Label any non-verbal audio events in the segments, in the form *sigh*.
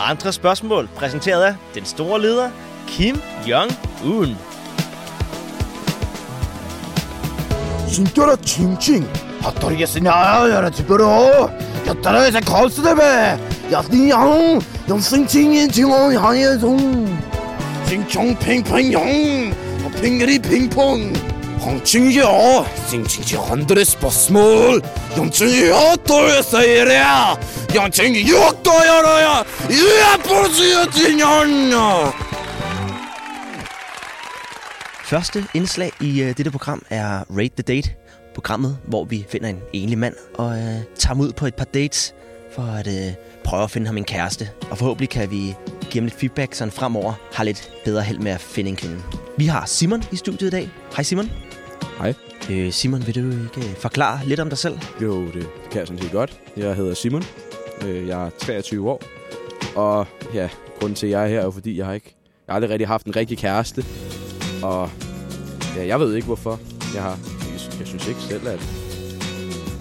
Andre spørgsmål præsenteret af den store leder, Kim Jong-un. 진짜라 칭칭 핫도리겠으냐 야라 집으로 야따라에서 거스대배 야니양 영승칭인 징어 향예송 칭총 핑퐁용 핑거리 핑퐁 홍칭이야 칭칭치 헌드레 스포스몰 영칭이야 또에서 이래야 Jag tänker jukta göra jag! Jag på Første indslag i øh, dette program er Rate the Date. Programmet, hvor vi finder en enlig mand og øh, tager ham ud på et par dates for at øh, prøve at finde ham en kæreste. Og forhåbentlig kan vi give ham lidt feedback, så han fremover har lidt bedre held med at finde en kvinde. Vi har Simon i studiet i dag. Hej Simon. Hej. Øh, Simon, vil du ikke øh, forklare lidt om dig selv? Jo, det kan jeg sådan set godt. Jeg hedder Simon. Øh, Jeg er 23 år. Og ja, grunden til, at jeg er her, er jo fordi, jeg har ikke jeg har aldrig rigtig haft en rigtig kæreste. Og ja, jeg ved ikke, hvorfor. Jeg, har, jeg, jeg synes ikke selv, at,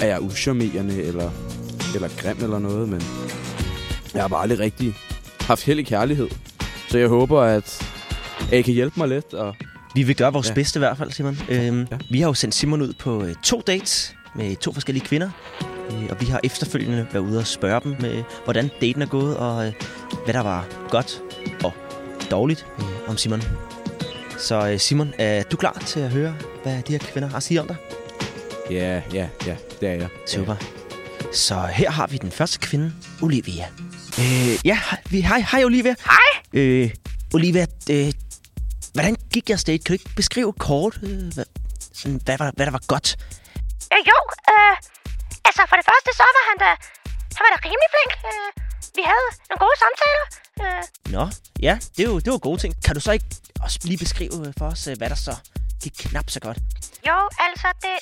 at jeg er uschammerende eller, eller grim eller noget, men jeg har bare aldrig rigtig haft held i kærlighed. Så jeg håber, at, at I kan hjælpe mig lidt. Og Vi vil gøre vores ja. Bedste i hvert fald, Simon. Øhm. Ja. Vi har jo sendt Simon ud på øh, to dates med to forskellige kvinder. Øh, og vi har efterfølgende været ude og spørge dem, med, hvordan daten er gået, og øh, hvad der var godt og dårligt øh, om Simon. Så øh, Simon, er du klar til at høre, hvad de her kvinder har at sige om dig? ja, ja, ja, det er jeg. Super. Så her har vi den første kvinde, Olivia. Øh, ja, hej- vi, hej, hej Olivia. Hej. Øh, Olivia, øh, hvordan gik jeres date? Kan du ikke beskrive kort, øh, hvad, sådan, hvad, var, hvad der var godt? Øh, jo, øh, altså for det første, så var han da, han var da rimelig flink. Øh, vi havde nogle gode samtaler. Øh, Nå, ja, det er jo, det var gode ting. Kan du så ikke også lige beskrive øh, for os, øh, hvad der så gik knap så godt? jo, altså, det,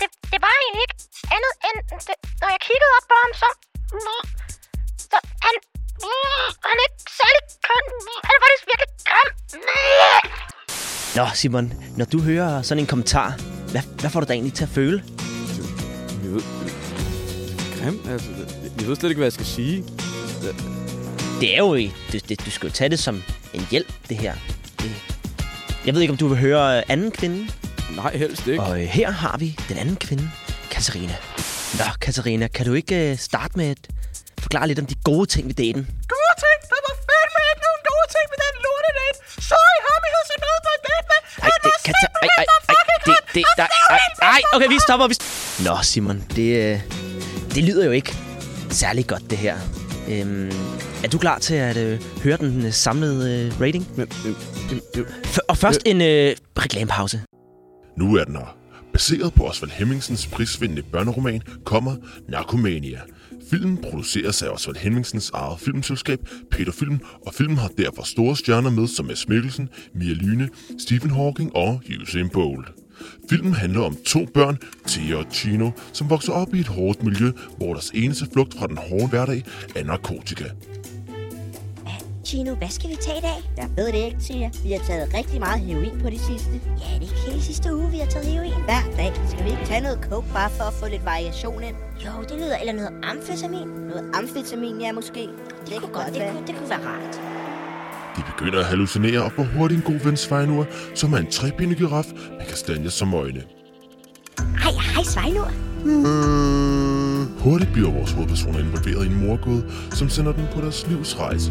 det, det var egentlig ikke andet end, det, når jeg kiggede op på ham, så, så han, han er ikke særlig køn. Han er faktisk virkelig grim. Nå, Simon, når du hører sådan en kommentar, hvad, hvad får du da egentlig til at føle? Jeg ved, grim, altså. Jeg ved slet ikke, hvad jeg skal sige. Det er jo, i- det, det, du skal jo tage det som en hjælp, det her. Det, jeg ved ikke, om du vil høre øh, anden kvinde? Nej, helst ikke. Og øh, her har vi den anden kvinde, Katarina. Nå, Katarina, kan du ikke øh, starte med at forklare lidt om de gode ting ved daten? gode ting. Der var fandme ikke nogen gode ting med den lortedate. Sorry, ham, I havde set noget på en date med. Ej, det kan tage... Ej, ej, ej, det, det, der, ej, ej, okay, vi stopper. Vi st- Nå, Simon, det, øh, det lyder jo ikke særlig godt, det her. Øhm, er du klar til at øh, høre den øh, samlede øh, rating? Men, øh, øh, øh, F- og først en øh, reklamepause. Nu er den her. Baseret på Osvald Hemmingsens prisvindende børneroman kommer Narkomania. Filmen produceres af Osvald Hemmingsens eget filmselskab, Peter Film, og filmen har derfor store stjerner med som Mads Mikkelsen, Mia Lyne, Stephen Hawking og Usain Bolt. Filmen handler om to børn, Thea og Chino, som vokser op i et hårdt miljø, hvor deres eneste flugt fra den hårde hverdag er narkotika. Chino, hvad skal vi tage i dag? Jeg ved det ikke, Tia. Vi har taget rigtig meget heroin på det sidste. Ja, det er ikke hele sidste uge, vi har taget heroin. Hver dag. Skal vi ikke tage noget coke bare for at få lidt variation ind? Jo, det lyder, eller noget amfetamin. Noget amfetamin, ja, måske. Det, Det kunne godt, det kunne, det kunne være rart. De begynder at hallucinere og får hurtigt en god ven Svejnur, som er en trebenet giraf med kastanjer som øjne. Hej, hej, Svejnur. Hurtigt bliver vores hovedpersoner involveret i en morgåde, som sender dem på deres livs rejse.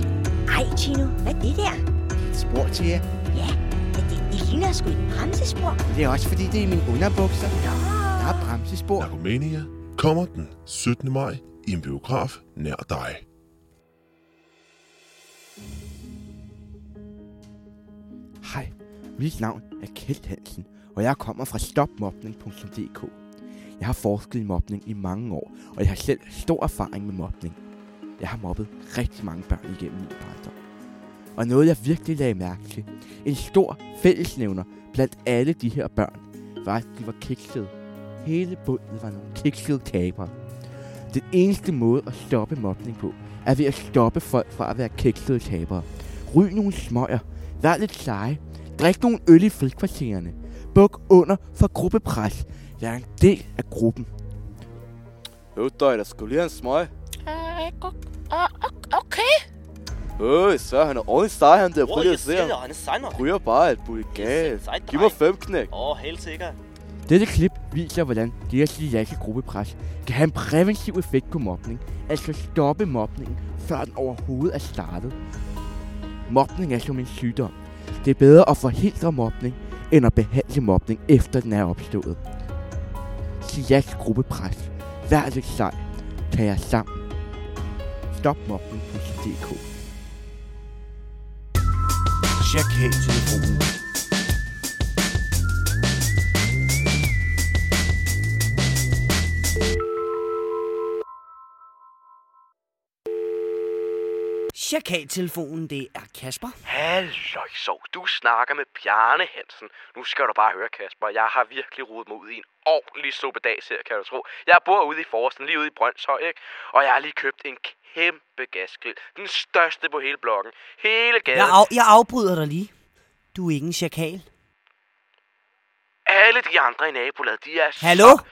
Hej, Chino. Hvad er det der? spor til jer. Ja, det, det, det ligner sgu et bremsespor. Det er også fordi, det er i mine underbukser. Nå. Der er bremsespor. Narkomania kommer den 17. maj i en biograf nær dig. Mit navn er Kjeld Hansen, og jeg kommer fra stopmobning.dk. Jeg har forsket i mobning i mange år, og jeg har selv stor erfaring med mobning. Jeg har mobbet rigtig mange børn igennem min barndom. Og noget jeg virkelig lagde mærke til, en stor fællesnævner blandt alle de her børn, var at de var kiksede. Hele bundet var nogle kiksede tabere. Den eneste måde at stoppe mobning på, er ved at stoppe folk fra at være kiksede tabere. Ryg nogle smøger, vær lidt seje, drik nogle øl i frikvartererne, buk under for gruppepres, vær en del af gruppen. Der er der skulle lige en smøg. Øh, okay. Øh, så han er ordentligt sej, han der. Prøv lige at se ham. han er sej nok. Ryger bare muligt galt. Giv mig fem knæk. Åh, oh, helt sikkert. Dette klip viser, hvordan det at sige ja til gruppepres kan have en præventiv effekt på mobning, altså stoppe mobningen, før den overhovedet er startet. Mobning er som en sygdom. Det er bedre at forhindre mobning, end at behandle mobning efter den er opstået. Sig gruppepres. Vær lidt sej. Tag jer sammen. Stop mobning.dk Check her telefonen. Chakal-telefonen, det er Kasper. Halløj, så. Du snakker med Bjarne Hansen. Nu skal du bare høre, Kasper. Jeg har virkelig rodet mig ud i en ordentlig suppedags her, kan du tro. Jeg bor ude i Forsten, lige ude i Brøndshøj, ikke? Og jeg har lige købt en kæmpe gasgrill. Den største på hele blokken. Hele gaden. Jeg, af, jeg afbryder dig lige. Du er ikke en chakal. Alle de andre i nabolaget, de er Hallo? så...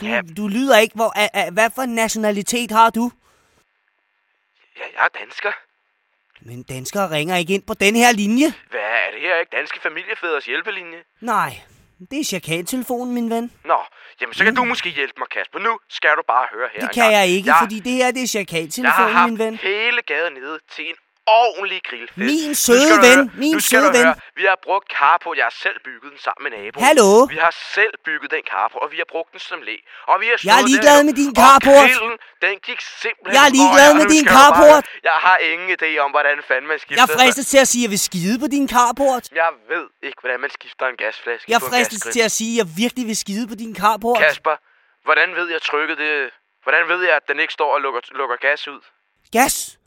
Du, Ja, du lyder ikke. Hvor, a, a, hvad for nationalitet har du? Ja, jeg er dansker. Men danskere ringer ikke ind på den her linje. Hvad er det her, ikke? Danske familiefædres hjælpelinje? Nej, det er chakal-telefonen, min ven. Nå, jamen så kan du måske hjælpe mig, Kasper. Nu skal du bare høre her Mm. Det kan gang. jeg ikke, jeg, fordi det her det er Jeg har chakal-telefonen, haft min ven. hele gaden nede til en ordentlig grillfest. Min søde ven, høre- min søde ven. høre, Vi har brugt carport. Jeg har selv bygget den sammen med naboen. Hallo? Vi har selv bygget den carport, og vi har brugt den som læ. Og vi har Jeg er ligeglad med din og carport. grillen, den gik simpelthen... Jeg er ligeglad med din høre. Jeg har ingen idé om, hvordan fanden man skifter. Jeg fristes til at sige, at jeg vil skide på din carport. Jeg ved ikke, hvordan man skifter en gasflaske Jeg fristes til at sige, at jeg virkelig vil skide på din carport. Kasper, hvordan ved jeg trykket det... Hvordan ved jeg, at den ikke står og lukker, lukker gas ud? Gas.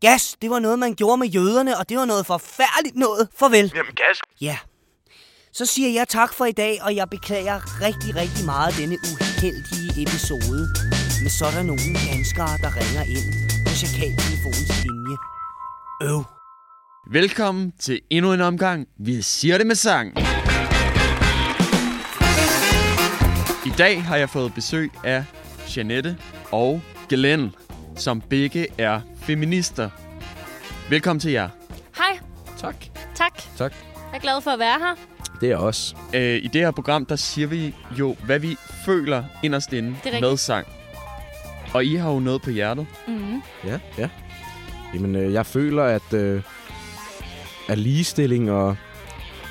Gas, det var noget, man gjorde med jøderne, og det var noget forfærdeligt noget. Farvel. Jamen gas... Ja. Så siger jeg tak for i dag, og jeg beklager rigtig, rigtig meget denne uheldige episode. Med sådan nogle danskere, der ringer ind på Chakal-telefonens linje. Øv. Velkommen til endnu en omgang. Vi siger det med sang. I dag har jeg fået besøg af Janette og Glenn, som begge er feminister. Velkommen til jer. Hej. Tak. Tak. Tak. Jeg er glad for at være her. Det er os. Øh, I det her program, der siger vi jo, hvad vi føler inderst inde Det er med sang. Og I har jo noget på hjertet. Mm. Ja, ja. Jamen, øh, jeg føler, at, øh, at ligestilling og,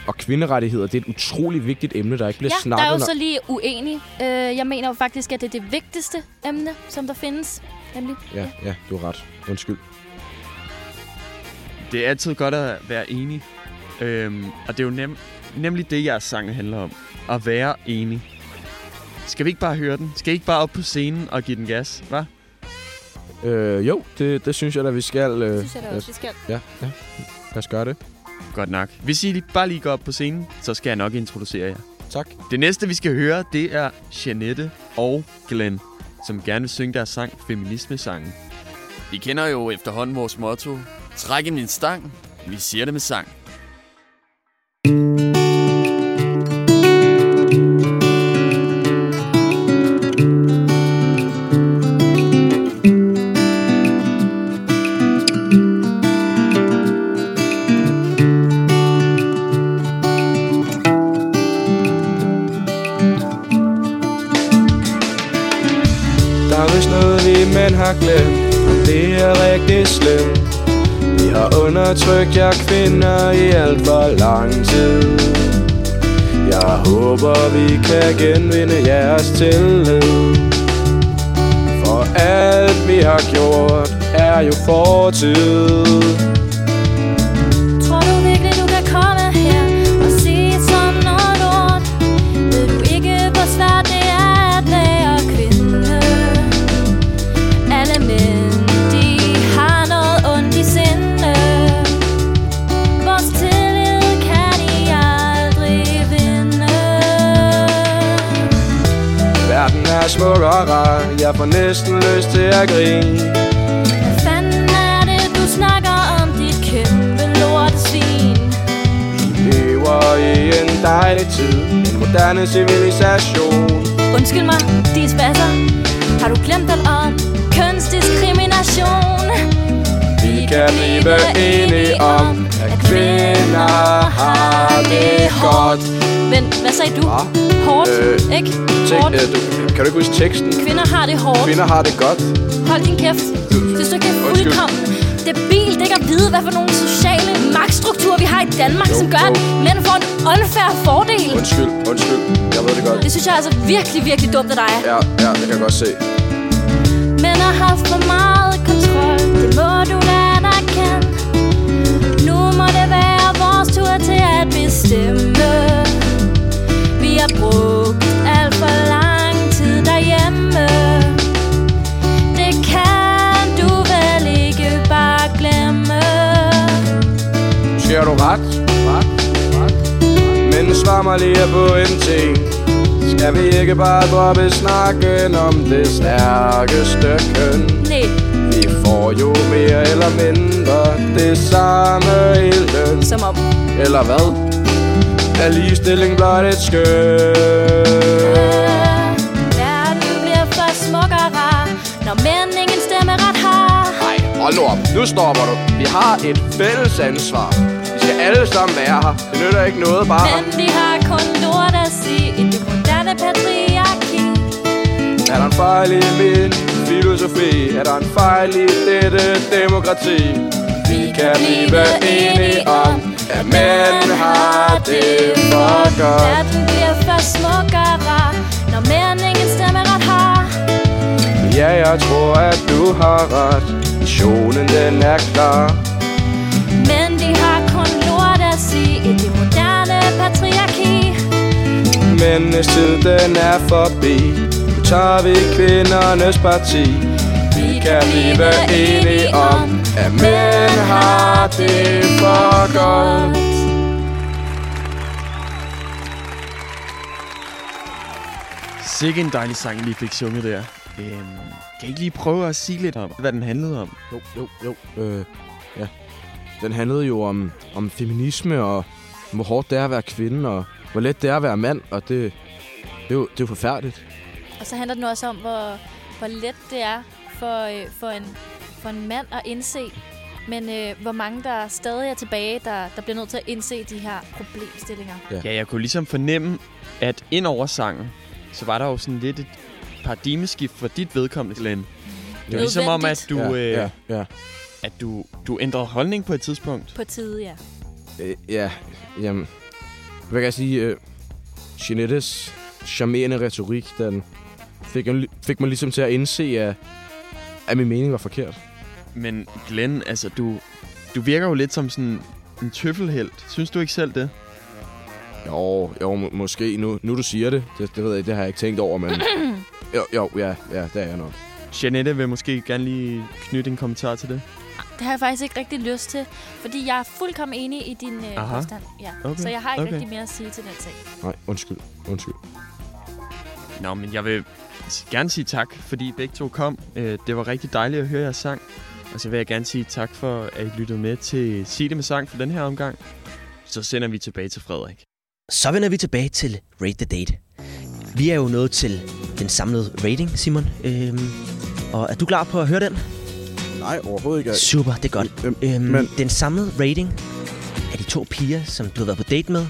og kvinderettigheder, det er et utrolig vigtigt emne, der ikke bliver Ja, der snakket er jo om. så lige uenig. Øh, jeg mener jo faktisk, at det er det vigtigste emne, som der findes. Nemlig. Ja, ja, du har ret. Undskyld. Det er altid godt at være enig. Øhm, og det er jo nem, nemlig det, jeres sang handler om. At være enig. Skal vi ikke bare høre den? Skal I ikke bare op på scenen og give den gas, hva'? Øh, jo, det, det synes jeg da, vi skal. Øh, Det synes jeg da også, vi skal. Ja, ja. Lad os gøre det. Godt nok. Hvis I lige- bare lige går op på scenen, så skal jeg nok introducere jer. Tak. Det næste, vi skal høre, det er Janette og Glenn, som gerne vil synge deres sang Feminisme-sangen. Vi kender jo efterhånden vores motto. Træk i min stang. Vi siger det med sang. Vist har glemt. Det er rigtig slemt. Vi har undertrykt jer kvinder i alt for lang tid. Jeg håber, vi kan genvinde jeres tillid. For alt vi har gjort er jo fortid. Jeg får næsten lyst til at grine Hvad fanden er det, du snakker om, dit kæmpe lortesvin? Lever i en dejlig tid En moderne civilisation Undskyld mig, de spasser. Har du glemt alt om kønsdiskrimination? kan blive enige om, at kvinder har det godt. Men hvad sagde du? Hårdt, Øh, ikke? Hårdt. øh, du, kan du ikke huske teksten? Kvinder har det hårdt. Kvinder har det godt. Hold din kæft. Ikke er Undskyld. fuldkommen debilt ikke at vide, hvad for nogle sociale magtstrukturer vi har i Danmark, som gør, at mænd får en unfair fordel. Undskyld, undskyld. Jeg ved det godt. Det synes jeg er altså virkelig, virkelig dumt af dig. Ja, ja, det kan jeg godt se. Mænd har haft for meget kontrol, det må du da tur til at bestemme. Vi har brugt alt for lang tid derhjemme. Det kan du vel ikke bare glemme. Har du ret, ret, ret. Men svar mig lige på en ting. Skal vi ikke bare droppe snakken om det stærkeste køn? Nej. Vi får jo mere eller mindre det samme i løn. Som om. Eller hvad? Er ligestilling blot et skøn? Hold nu op. Nu stopper du. Vi har et fælles ansvar. Vi skal alle sammen være her. Det nytter ikke noget bare... Men de har kun lort at sige i det moderne patriarki. Er der en fejl i min filosofi? Er der en fejl i dette demokrati? Vi kan blive enige om, at mænd har det for godt. Verden bliver for smuk og rar, når mænd ingen stemmeret har. Ja, jeg tror, at du har ret. Missionen, den er klar. Men de har kun lort at sige i det moderne patriarki. Mændenes tid, den er forbi. Nu tager vi kvindernes parti. Kan blive enige om, at mænd har det for godt. Sikke en dejlig sang, vi fik sunget der. Øhm, kan I ikke lige prøve at sige lidt om, hvad den handlede om? Jo, jo, jo. Øh, ja. Den handlede jo om, om feminisme, og hvor hårdt det er at være kvinde, og hvor let det er at være mand, og det, det, er, jo, det er jo forfærdeligt. Og så handler den også om, hvor, hvor let det er for, øh, for, en, for en mand at indse, men øh, hvor mange der stadig er tilbage, der, der bliver nødt til at indse de her problemstillinger. Ja. ja, jeg kunne ligesom fornemme, at ind over sangen, så var der jo sådan lidt et paradigmeskift for dit vedkommende, Glenn. Det var ligesom om, at du, Ja, øh, ja, ja. at du, du ændrede holdning på et tidspunkt. På tide, ja. Øh, ja, jamen... Hvad kan jeg sige? Øh, Jeanettes charmerende retorik, den fik, fik mig ligesom til at indse, at, at min mening var forkert. Men Glenn, altså du, du virker jo lidt som sådan en tøffelhelt. Synes du ikke selv det? Jo, jo må, måske. Nu, nu du siger det. det. Det ved jeg det har jeg ikke tænkt over, men... *clears throat* jo, jo, ja, ja, det er jeg nok. Jeanette vil måske gerne lige knytte en kommentar til det. Det har jeg faktisk ikke rigtig lyst til, fordi jeg er fuldkommen enig i din øh, Aha. påstand. Ja. Okay, Så jeg har ikke okay. rigtig mere at sige til den sag. Nej, undskyld. Undskyld. Nå, men jeg vil gerne sige tak, fordi begge to kom. Øh, Det var rigtig dejligt at høre jeres sang. Og så vil jeg gerne sige tak for, at I lyttede med til Sig det med sang for den her omgang. Så sender vi tilbage til Frederik. Så vender vi tilbage til Rate the Date. Vi er jo nået til den samlede rating, Simon. Øhm, og er du klar på at høre den? Nej, overhovedet ikke. Super, det er godt. Øhm, men- Den samlede rating af de to piger, som du har været på date med,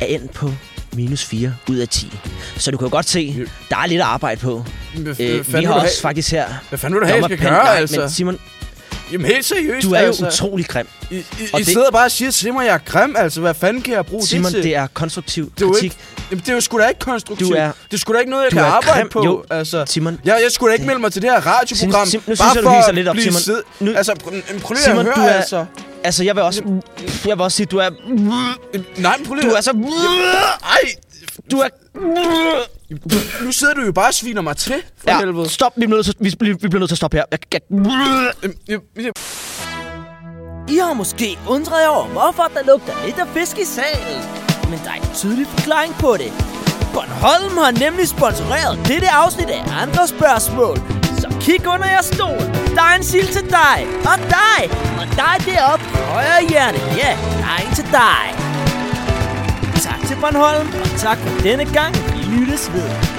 er endt på minus 4 ud af 10. Så du kan jo godt se, der er lidt at arbejde på. Hvad- Øh, vi har også have- faktisk her... Hvad fanden vil du have, jeg skal gøre, Nej, altså? Men Simon, Jamen helt seriøst, du er jo altså. utrolig grim. I, I, Og I det- sidder bare og siger til mig, at jeg er grim, altså. Hvad fanden kan jeg bruge Simon, det til? det er konstruktiv Det er kritik. ikke, jamen, det er jo sgu da ikke konstruktivt. Du er- det er sgu da ikke noget, jeg kan arbejde grim. på. Jo, altså, Simon. Jeg, jeg skulle da ikke melde mig til det her radioprogram. Sim- Sim- nu synes jeg, du at lidt op, Simon. sid- Nu- Altså, prøv, lige Simon, at høre, altså. Altså, jeg vil også... Jeg vil også sige, du er... Nej, men prøv lige Du er så... Ej, Du er... nu sidder du jo bare og sviner mig til, for Ja, helvede. stop. Vi bliver, nødt til, vi, bliver, vi bliver nødt til at stoppe her. Jeg, jeg, I har måske undret jer over, hvorfor der lugter lidt af fisk i salen. Men der er en tydelig forklaring på det. Bornholm har nemlig sponsoreret dette afsnit af andre spørgsmål. Kig under jeres stol. Der er en sild til dig. Og dig. Og dig deroppe i højre hjerte. Ja, der er en til dig. Tak til Bornholm, og tak for denne gang. Vi lyttes ved.